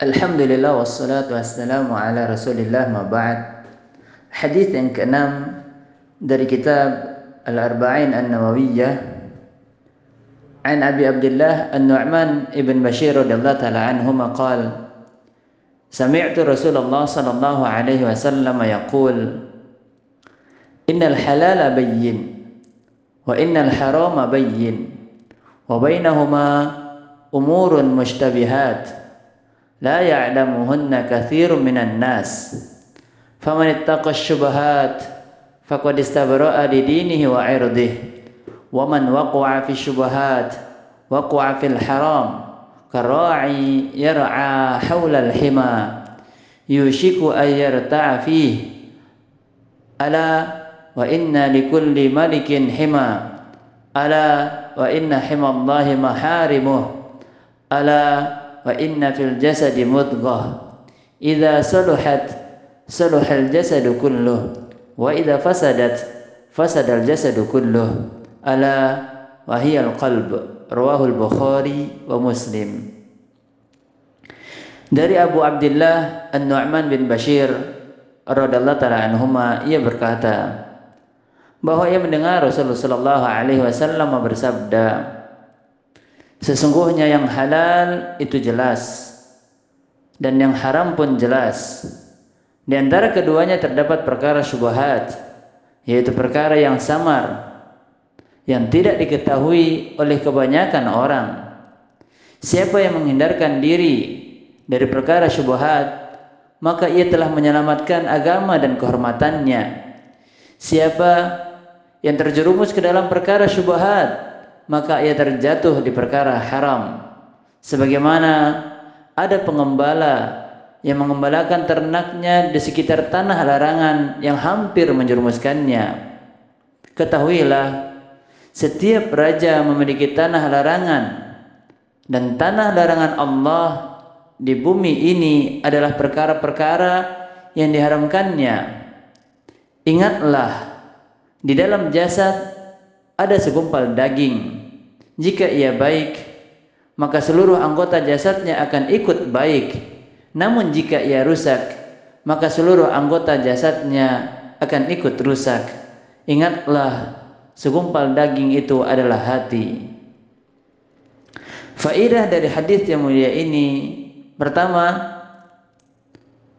Alhamdulillah wassalatu wassalamu ala rasulillah ma ba'd Hadis yang keenam dari kitab Al-Arba'in An-Nawawiyah An Abi Abdullah An-Nu'man ibn Bashir radhiyallahu ta'ala anhuma qala Sami'tu Rasulullah sallallahu alaihi wasallam yaqul Innal halala bayyin wa innal harama bayyin wa bainahuma umurun mushtabihat لا يعلمهن كثير من الناس. فمن اتقى الشبهات فقد استبرأ لدينه وعرضه. ومن وقع في الشبهات وقع في الحرام كالراعي يرعى حول الحمى. يوشك أن يرتع فيه. ألا وإن لكل ملك حمى. ألا وإن حمى الله محارمه. ألا wa inna fil jasadi mudghah. Idza saluhat saluhal jasadu kulluh. Wa idza fasadat fasadal jasadu kulluh. Ala wa hiyal qalb. Rawahul bukhari wa muslim. Dari Abu Abdullah An-Nu'man bin Bashir radhiyallahu taala anhuma ia berkata bahwa ia mendengar Rasulullah sallallahu alaihi wasallam bersabda Sesungguhnya yang halal itu jelas dan yang haram pun jelas. Di antara keduanya terdapat perkara syubhat, yaitu perkara yang samar yang tidak diketahui oleh kebanyakan orang. Siapa yang menghindarkan diri dari perkara syubhat, maka ia telah menyelamatkan agama dan kehormatannya. Siapa yang terjerumus ke dalam perkara syubhat, maka ia terjatuh di perkara haram. Sebagaimana ada pengembala yang mengembalakan ternaknya di sekitar tanah larangan yang hampir menjerumuskannya. Ketahuilah, setiap raja memiliki tanah larangan dan tanah larangan Allah di bumi ini adalah perkara-perkara yang diharamkannya. Ingatlah, di dalam jasad ada segumpal daging jika ia baik, maka seluruh anggota jasadnya akan ikut baik. Namun jika ia rusak, maka seluruh anggota jasadnya akan ikut rusak. Ingatlah, segumpal daging itu adalah hati. Faidah dari hadis yang mulia ini pertama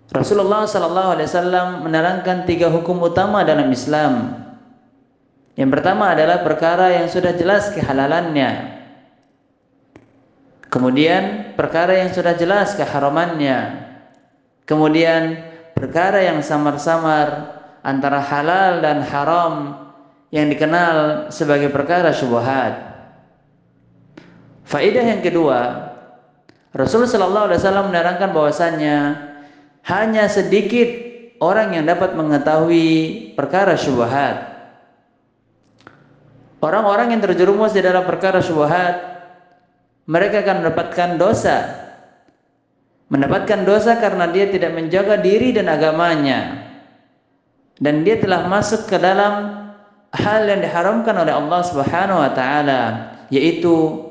Rasulullah sallallahu alaihi wasallam menerangkan tiga hukum utama dalam Islam yang pertama adalah perkara yang sudah jelas kehalalannya. Kemudian perkara yang sudah jelas keharamannya. Kemudian perkara yang samar-samar antara halal dan haram yang dikenal sebagai perkara syubhat. Faidah yang kedua, Rasulullah Shallallahu Alaihi Wasallam menerangkan bahwasannya hanya sedikit orang yang dapat mengetahui perkara syubhat Orang-orang yang terjerumus di dalam perkara syubhat mereka akan mendapatkan dosa. Mendapatkan dosa karena dia tidak menjaga diri dan agamanya. Dan dia telah masuk ke dalam hal yang diharamkan oleh Allah Subhanahu wa taala, yaitu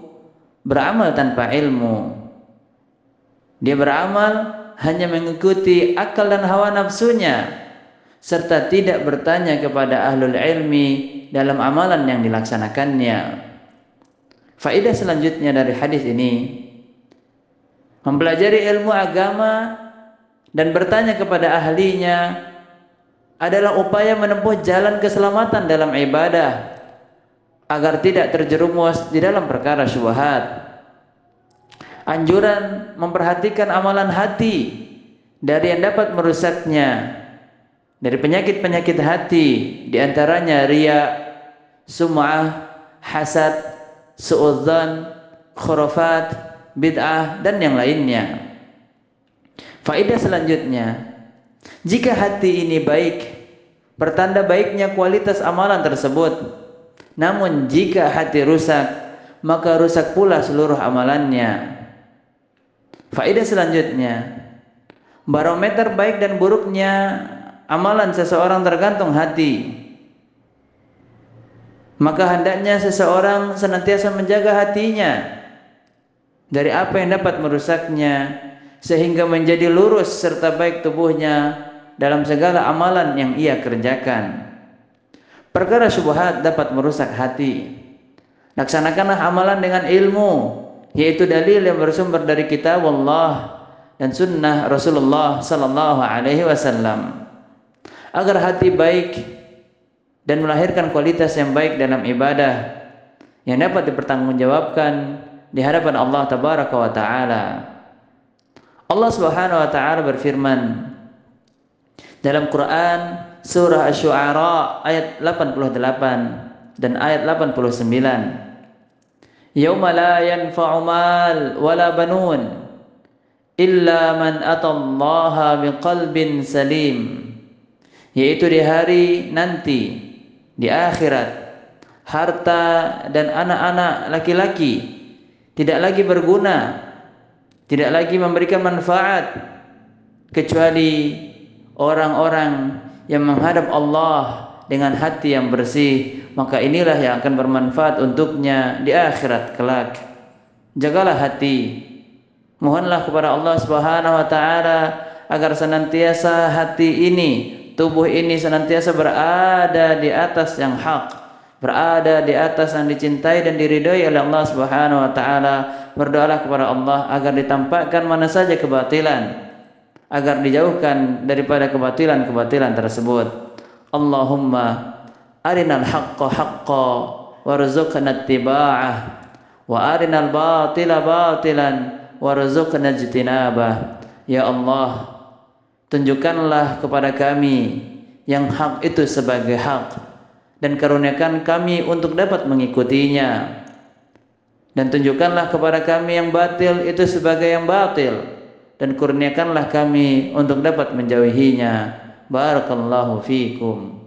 beramal tanpa ilmu. Dia beramal hanya mengikuti akal dan hawa nafsunya serta tidak bertanya kepada ahlul ilmi dalam amalan yang dilaksanakannya. Faidah selanjutnya dari hadis ini mempelajari ilmu agama dan bertanya kepada ahlinya adalah upaya menempuh jalan keselamatan dalam ibadah agar tidak terjerumus di dalam perkara syubhat. Anjuran memperhatikan amalan hati dari yang dapat merusaknya dari penyakit-penyakit hati di antaranya ria, sum'ah, hasad, suudzan, khurafat, bid'ah dan yang lainnya. Faedah selanjutnya, jika hati ini baik, pertanda baiknya kualitas amalan tersebut. Namun jika hati rusak, maka rusak pula seluruh amalannya. Faedah selanjutnya, barometer baik dan buruknya amalan seseorang tergantung hati. Maka hendaknya seseorang senantiasa menjaga hatinya dari apa yang dapat merusaknya sehingga menjadi lurus serta baik tubuhnya dalam segala amalan yang ia kerjakan. Perkara syubhat dapat merusak hati. Laksanakanlah amalan dengan ilmu, yaitu dalil yang bersumber dari kitab Allah dan sunnah Rasulullah sallallahu alaihi wasallam. Agar hati baik dan melahirkan kualitas yang baik dalam ibadah yang dapat dipertanggungjawabkan di hadapan Allah tabaraka wa taala. Allah Subhanahu wa taala berfirman dalam Quran surah Asy-Syu'ara ayat 88 dan ayat 89. Yauma la yanfa'u mal wala banun illa man atallaha biqalbin salim. Yaitu di hari nanti di akhirat. Harta dan anak-anak laki-laki tidak lagi berguna tidak lagi memberikan manfaat kecuali orang-orang yang menghadap Allah dengan hati yang bersih maka inilah yang akan bermanfaat untuknya di akhirat kelak. Jagalah hati. Mohonlah kepada Allah Subhanahu wa taala agar senantiasa hati ini tubuh ini senantiasa berada di atas yang hak berada di atas yang dicintai dan diridhoi oleh Allah Subhanahu wa taala. Berdoalah kepada Allah agar ditampakkan mana saja kebatilan, agar dijauhkan daripada kebatilan-kebatilan tersebut. Allahumma arinal haqqa haqqa warzuqna ittiba'ah wa arinal batila batilan warzuqna ijtinabah. Ya Allah, tunjukkanlah kepada kami yang hak itu sebagai hak dan karuniakan kami untuk dapat mengikutinya. Dan tunjukkanlah kepada kami yang batil itu sebagai yang batil dan kurniakanlah kami untuk dapat menjauhinya. Barakallahu fikum